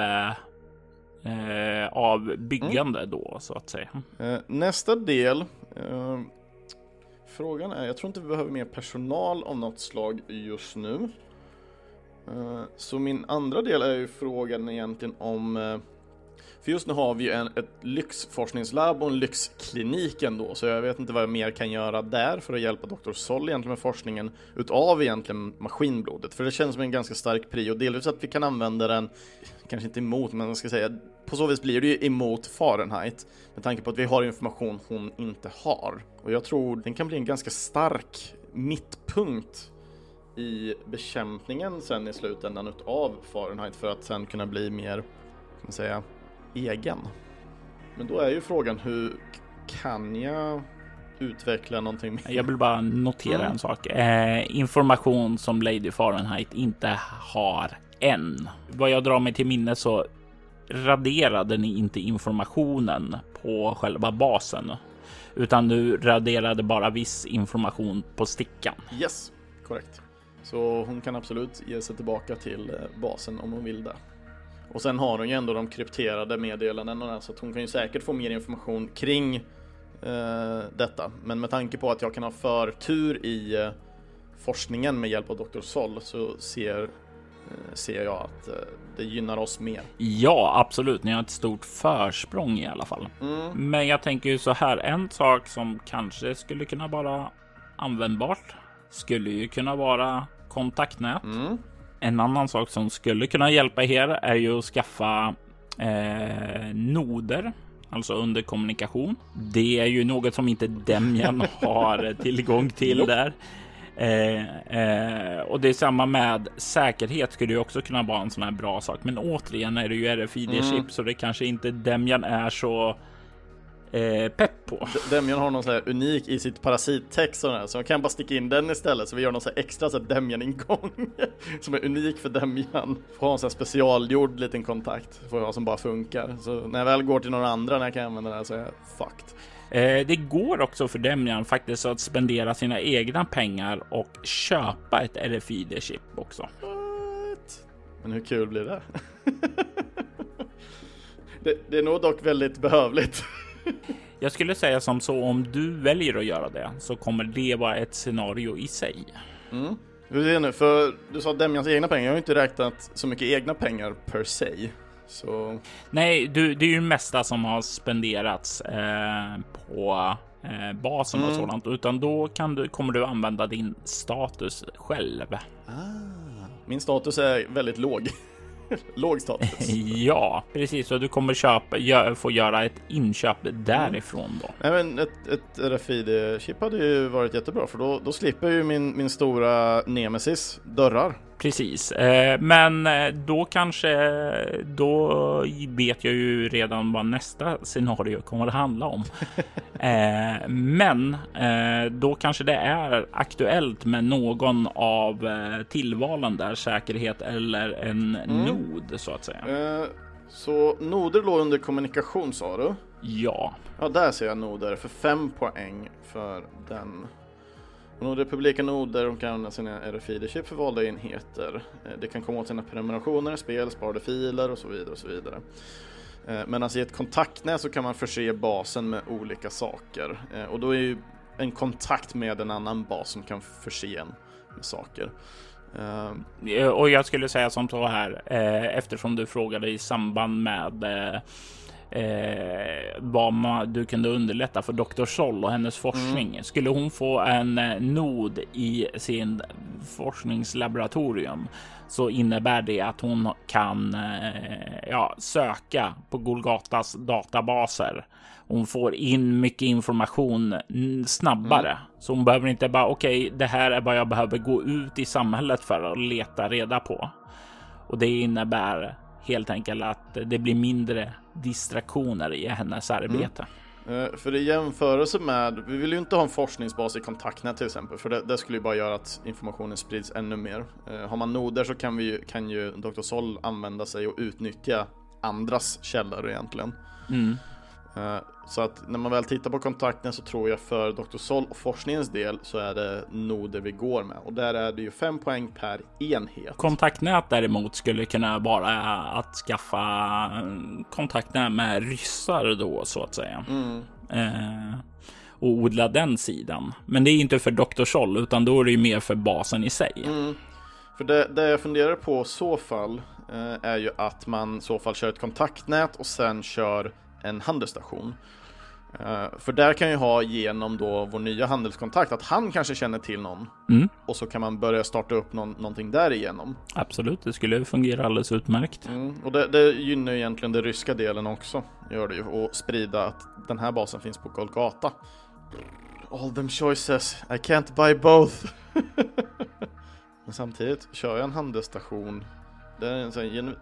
eh, av byggande mm. då så att säga. Eh, nästa del. Eh, frågan är, jag tror inte vi behöver mer personal av något slag just nu. Eh, så min andra del är ju frågan egentligen om eh, för just nu har vi ju en, ett lyxforskningslabb och en lyxklinik ändå, så jag vet inte vad jag mer kan göra där för att hjälpa Dr. Sol egentligen med forskningen utav egentligen maskinblodet. För det känns som en ganska stark prio, delvis att vi kan använda den, kanske inte emot, men jag ska säga, på så vis blir det ju emot Fahrenheit med tanke på att vi har information hon inte har. Och jag tror den kan bli en ganska stark mittpunkt i bekämpningen sen i slutändan utav Fahrenheit för att sen kunna bli mer, kan man säga, egen. Men då är ju frågan hur kan jag utveckla någonting mer? Jag vill bara notera mm. en sak. Eh, information som Lady Fahrenheit inte har än. Vad jag drar mig till minne så raderade ni inte informationen på själva basen, utan du raderade bara viss information på stickan. Yes, korrekt. Så hon kan absolut ge sig tillbaka till eh, basen om hon vill det. Och sen har hon ju ändå de krypterade meddelandena så att hon kan ju säkert få mer information kring eh, detta. Men med tanke på att jag kan ha förtur i eh, forskningen med hjälp av Dr. Sol så ser, eh, ser jag att eh, det gynnar oss mer. Ja, absolut. Ni har ett stort försprång i alla fall. Mm. Men jag tänker ju så här. En sak som kanske skulle kunna vara användbart skulle ju kunna vara kontaktnät. Mm. En annan sak som skulle kunna hjälpa er är ju att skaffa eh, noder, alltså under kommunikation. Det är ju något som inte Demjan har tillgång till där. Eh, eh, och det är samma med säkerhet skulle ju också kunna vara en sån här bra sak. Men återigen är det ju RFID-chip mm. så det kanske inte Demjan är så eh, pepp på. Demjan har någon så här unik i sitt parasittext så jag kan bara sticka in den istället så vi gör någon så här extra så Demjan-ingång som är unik för Demjan. Får ha en så här specialgjord liten kontakt får jag som bara funkar. Så när jag väl går till några andra när jag kan använda den så är jag fucked. Eh, det går också för Demjan faktiskt att spendera sina egna pengar och köpa ett RFID-chip också. What? Men hur kul blir det? det? Det är nog dock väldigt behövligt. Jag skulle säga som så om du väljer att göra det så kommer det vara ett scenario i sig. Mm. Hur är det nu? För du sa Demjans egna pengar. Jag har inte räknat så mycket egna pengar per se. Så... Nej, du, det är ju mesta som har spenderats eh, på eh, basen mm. och sådant, utan då kan du, kommer du använda din status själv. Ah. Min status är väldigt låg. Låg status. ja, precis. Så du kommer köpa, gö, få göra ett inköp därifrån då. Nej, men ett, ett RFID-chip hade ju varit jättebra för då, då slipper ju min, min stora nemesis dörrar. Precis, eh, men eh, då kanske då vet jag ju redan vad nästa scenario kommer att handla om. eh, men då kanske det är aktuellt med någon av tillvalen där säkerhet eller en mm. nod så att säga. Så noder låg under kommunikation sa du? Ja. Ja, där ser jag noder för fem poäng för den och republika noder de kan använda sina RFID-chip för valda enheter. Eh, det kan komma åt sina prenumerationer, spel, sparade filer och så vidare. och så vidare. Eh, Men alltså i ett kontaktnät så kan man förse basen med olika saker eh, och då är ju en kontakt med en annan bas som kan förse en med saker. Och jag skulle säga som så här eftersom du frågade i samband med eh, vad man, du kunde underlätta för Dr. Sol och hennes forskning. Mm. Skulle hon få en eh, nod i sin forskningslaboratorium så innebär det att hon kan eh, ja, söka på Golgatas databaser. Hon får in mycket information snabbare, mm. så hon behöver inte bara okej, okay, det här är vad jag behöver gå ut i samhället för att leta reda på. Och det innebär helt enkelt att det blir mindre distraktioner i hennes arbete. Mm. För i jämförelse med, vi vill ju inte ha en forskningsbas i kontaktnät till exempel, för det, det skulle ju bara göra att informationen sprids ännu mer. Uh, har man noder så kan, vi, kan ju Dr. Sol använda sig och utnyttja andras källor egentligen. Mm. Så att när man väl tittar på kontakten så tror jag för Dr. Sol och forskningens del så är det noder vi går med och där är det ju 5 poäng per enhet. Kontaktnät däremot skulle kunna vara att skaffa kontaktnät med ryssar då så att säga. Mm. Eh, och odla den sidan. Men det är inte för Dr. Sol utan då är det ju mer för basen i sig. Mm. För det, det jag funderar på så fall eh, är ju att man så fall kör ett kontaktnät och sen kör en handelsstation. Uh, för där kan jag ha genom då vår nya handelskontakt att han kanske känner till någon mm. och så kan man börja starta upp någon, någonting därigenom. Absolut, det skulle fungera alldeles utmärkt. Mm. Och det, det gynnar egentligen den ryska delen också, gör det ju, och sprida att den här basen finns på Golgata. All them choices, I can't buy both. Men samtidigt, kör jag en handelsstation där en sån, eh,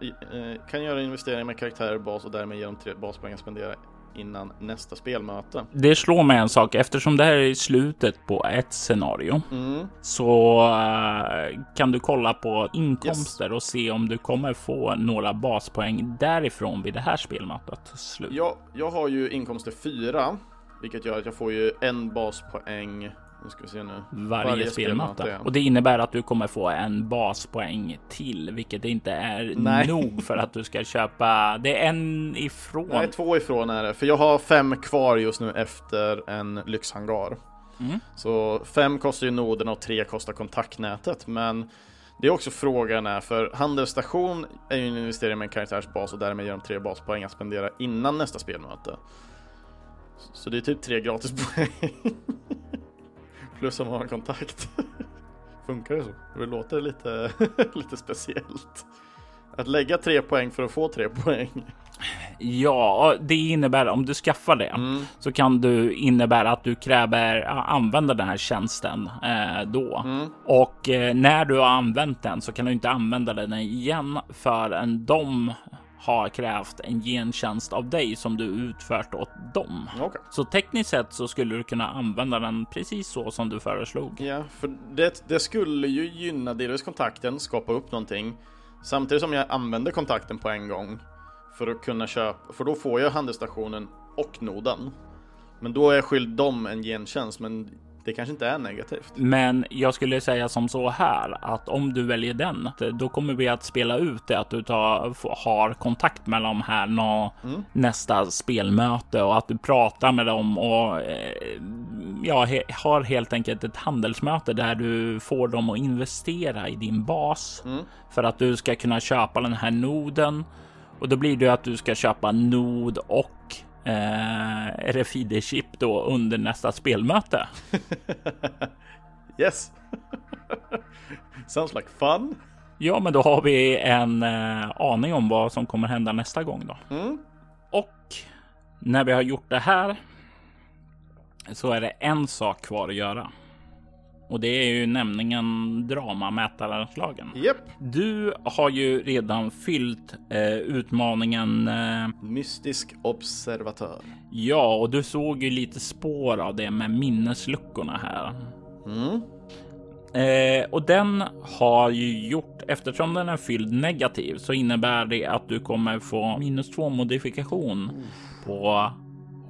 kan göra investeringar med karaktärer bas och därmed genom tre baspoäng spendera innan nästa spelmöte. Det slår mig en sak eftersom det här är slutet på ett scenario mm. så uh, kan du kolla på inkomster yes. och se om du kommer få några baspoäng därifrån vid det här spelmötet. Slut. Ja, jag har ju inkomster 4 vilket gör att jag får ju en baspoäng nu ska vi se nu. Varje, Varje spelmatta. Ja. Och det innebär att du kommer få en baspoäng till, vilket inte är Nej. nog för att du ska köpa. Det är en ifrån. Nej, två ifrån är det, för jag har fem kvar just nu efter en lyxhangar. Mm. Så fem kostar ju noden och tre kostar kontaktnätet, men det är också frågan är, för handelsstation är ju en investering med en karaktärsbas och därmed ger de tre baspoäng att spendera innan nästa spelmöte. Så det är typ tre gratispoäng. Plus om man har kontakt. Funkar det så? Det låter lite, lite speciellt. Att lägga tre poäng för att få tre poäng. Ja, det innebär om du skaffar det Mm. så kan du innebära att du kräver ja, använda den här tjänsten eh, då. Mm. Och eh, när du har använt den så kan du inte använda den igen förrän de har krävt en gentjänst av dig som du utfört åt dem. Okej. Så tekniskt sett så skulle du kunna använda den precis så som du föreslog. Ja, för det, det skulle ju gynna delvis kontakten, skapa upp någonting. Samtidigt som jag använder kontakten på en gång. För att kunna köpa, för då får jag handelsstationen och noden. Men då är jag skyldig dem en gentjänst, men det kanske inte är negativt. Men jag skulle säga som så här att om du väljer den, då kommer vi att spela ut det att du tar, har kontakt med dem här nå, Mm. nästa spelmöte och att du pratar med dem och eh, ja, he, har helt enkelt ett handelsmöte där du får dem att investera i din bas Mm. för att du ska kunna köpa den här noden. Och då blir det att du ska köpa nod och eh, RFID-chip då under nästa spelmöte. Yes! Sounds like fun. Ja, men då har vi en eh, aning om vad som kommer hända nästa gång då. Mm. Och när vi har gjort det här så är det en sak kvar att göra. Och det är ju nämligen dramamätaranslagen. Japp. Du har ju redan fyllt eh, utmaningen. Eh, Mystisk observatör. ja, och du såg ju lite spår av det med minnesluckorna här. Mm. Eh, och den har ju gjort, eftersom den är fylld negativ så innebär det att du kommer få minus två modifikation på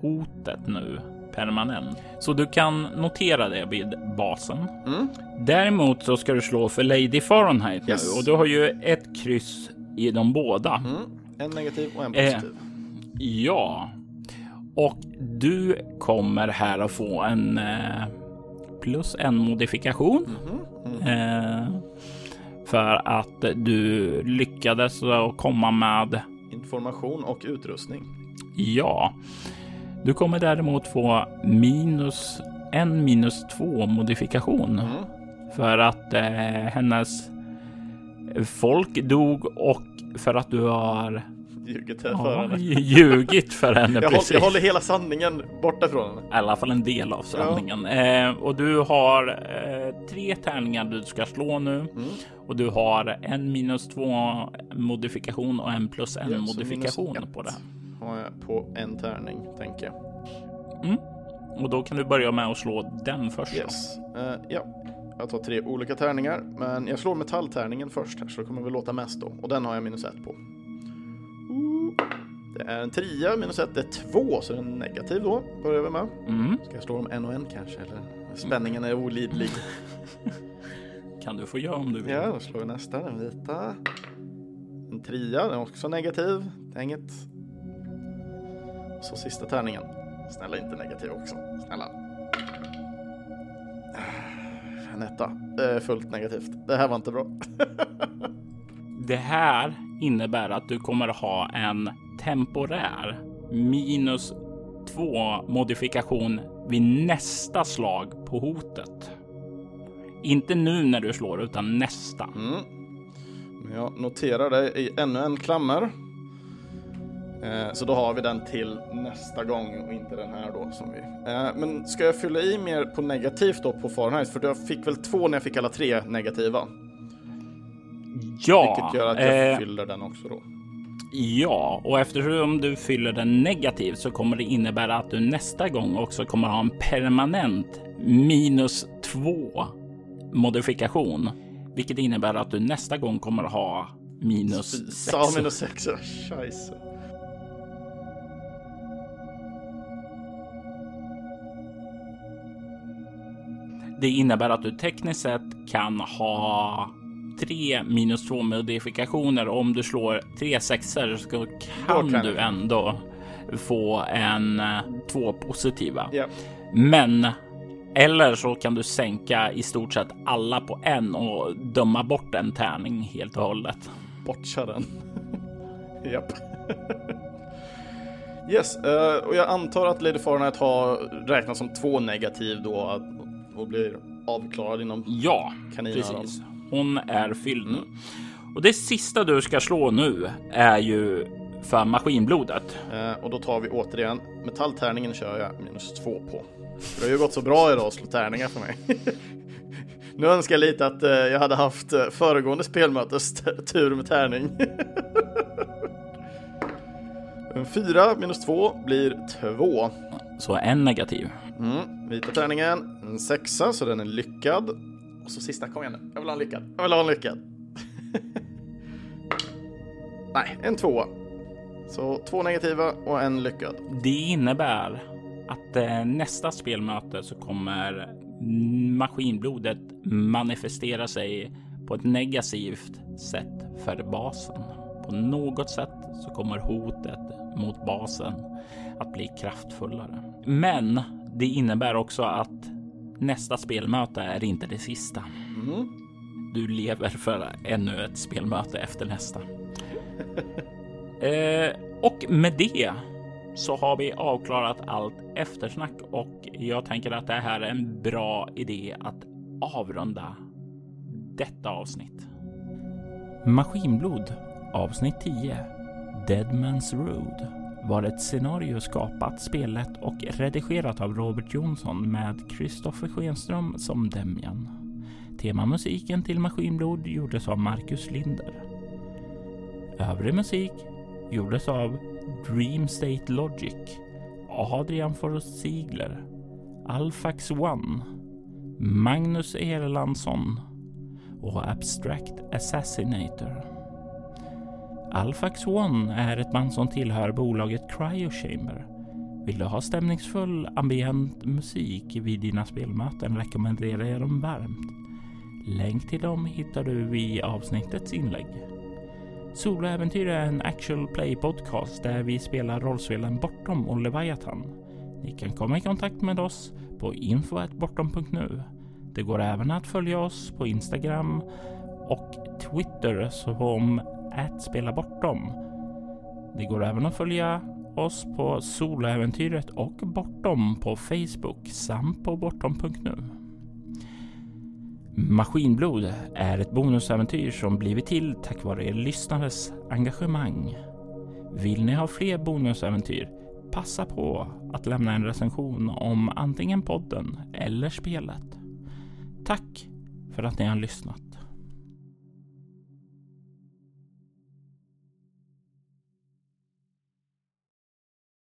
hotet nu permanent. Så du kan notera det vid basen. Mm. Däremot så ska du slå för Lady Fahrenheit Yes. nu och du har ju ett kryss i de båda. Mm. En negativ och en Eh. positiv. Ja, och du kommer här att få en eh, plus en modifikation. Mhm. Eh, för att du lyckades komma med Information och utrustning. ja. Du kommer däremot få minus en minus två modifikation Mm. för att eh, hennes folk dog och för att du har Ljugit här för ja, henne. ljugit för henne. Jag, håller, jag håller hela sanningen borta från henne. I alla fall en del av sanningen. Eh, och du har eh, tre tärningar du ska slå nu. Mm. Och du har en minus två modifikation och en plus en Ja, så modifikation på det. Har jag på en tärning, tänker jag. Och då kan du börja med att slå den först. Yes. Eh, ja, jag tar tre olika tärningar, men jag slår metalltärningen först här, så det kommer väl låta mest då. Och den har jag minus ett på. Det är en trea, minus ett, det är två, så det är en negativ då. Börjar vi med. Mm. Ska jag slå dem en och en kanske, eller? Spänningen är olidlig. Kan du få göra om du vill. Ja, då slår vi nästa, den vita. En trea, den är också negativ. Det är inget. Så sista tärningen. Snälla inte negativ också. Snälla. En etta. Det är fullt negativt. Det här var inte bra. Det här innebär att du kommer ha en temporär minus två modifikation vid nästa slag på hotet. Inte nu när du slår utan nästa. Mm. Men jag noterar det i ännu en klammer. Eh, Så då har vi den till nästa gång och inte den här då som vi... Eh, Men ska jag fylla i mer på negativt då på Fahrenheit? För jag fick väl två när jag fick alla tre negativa. Ja, Vilket gör att jag eh, fyller den också då. ja, och eftersom du fyller den negativt så kommer det innebära att du nästa gång också kommer ha en permanent minus två modifikation, vilket innebär att du nästa gång kommer ha minus sex. Sa minus sex, ja. Scheisse. Det innebär att du tekniskt sett kan ha tre minus två modifikationer. Om du slår tre sexor så kan kan du ändå få en eh, två positiva. Ja. Men eller så kan du sänka i stort sett alla på en och döma bort en tärning helt och hållet. Botcha den. Japp. yes, eh, och jag antar att Lady Fahrenheit har räknat som två negativ då och blir avklarad inom Ja, precis. Hon är fylld nu. Och det sista du ska slå nu är ju för maskinblodet. Eh, och då tar vi återigen metalltärningen kör jag minus två på. För det har ju gått så bra idag att slå tärningar för mig. nu önskar jag lite att eh, jag hade haft eh, föregående spelmötes tur med tärning. en fyra minus två blir två. Så en negativ. Mm, vita tärningen, en sexa så den är lyckad. Och så sista, kom igen nu. Jag vill ha en lyckad. Jag vill ha en lyckad. Nej, en tvåa. Så två negativa och en lyckad. Det innebär att eh, nästa spelmöte så kommer maskinblodet manifestera sig på ett negativt sätt för basen. På något sätt så kommer hotet mot basen att bli kraftfullare. Men det innebär också att nästa spelmöte är inte det sista. Mm. Du lever för ännu ett spelmöte efter nästa. eh, och med det så har vi avklarat allt eftersnack och jag tänker att det här är en bra idé att avrunda detta avsnitt. Maskinblod avsnitt 10 Deadman's Road var ett scenario skapat, spelet och redigerat av Robert Jonsson med Kristoffer Schenström som Demjan. Temamusiken till Maskinblod gjordes av Marcus Linder. Övrig musik gjordes av Dream State Logic, Adrian Forrest Ziegler, Alfax One, Magnus Erlandsson och Abstract Assassinator. Alfax One är ett band som tillhör bolaget Cryo Chamber. Vill du ha stämningsfull ambient musik vid dina spelmöten rekommenderar jag dem varmt. Länk till dem hittar du i avsnittets inlägg. Soloäventyr är en actual play podcast där vi spelar rollspelen Bortom och Leviathan. Ni kan komma i kontakt med oss på info.bortom.nu. Det går även att följa oss på Instagram och Twitter som att spela bortom. Det går även att följa oss på Soloäventyret och Bortom på Facebook samt på bortom.nu. Maskinblod är ett bonusäventyr som blivit till tack vare er lyssnares engagemang. Vill ni ha fler bonusäventyr? Passa på att lämna en recension om antingen podden eller spelet. Tack för att ni har lyssnat.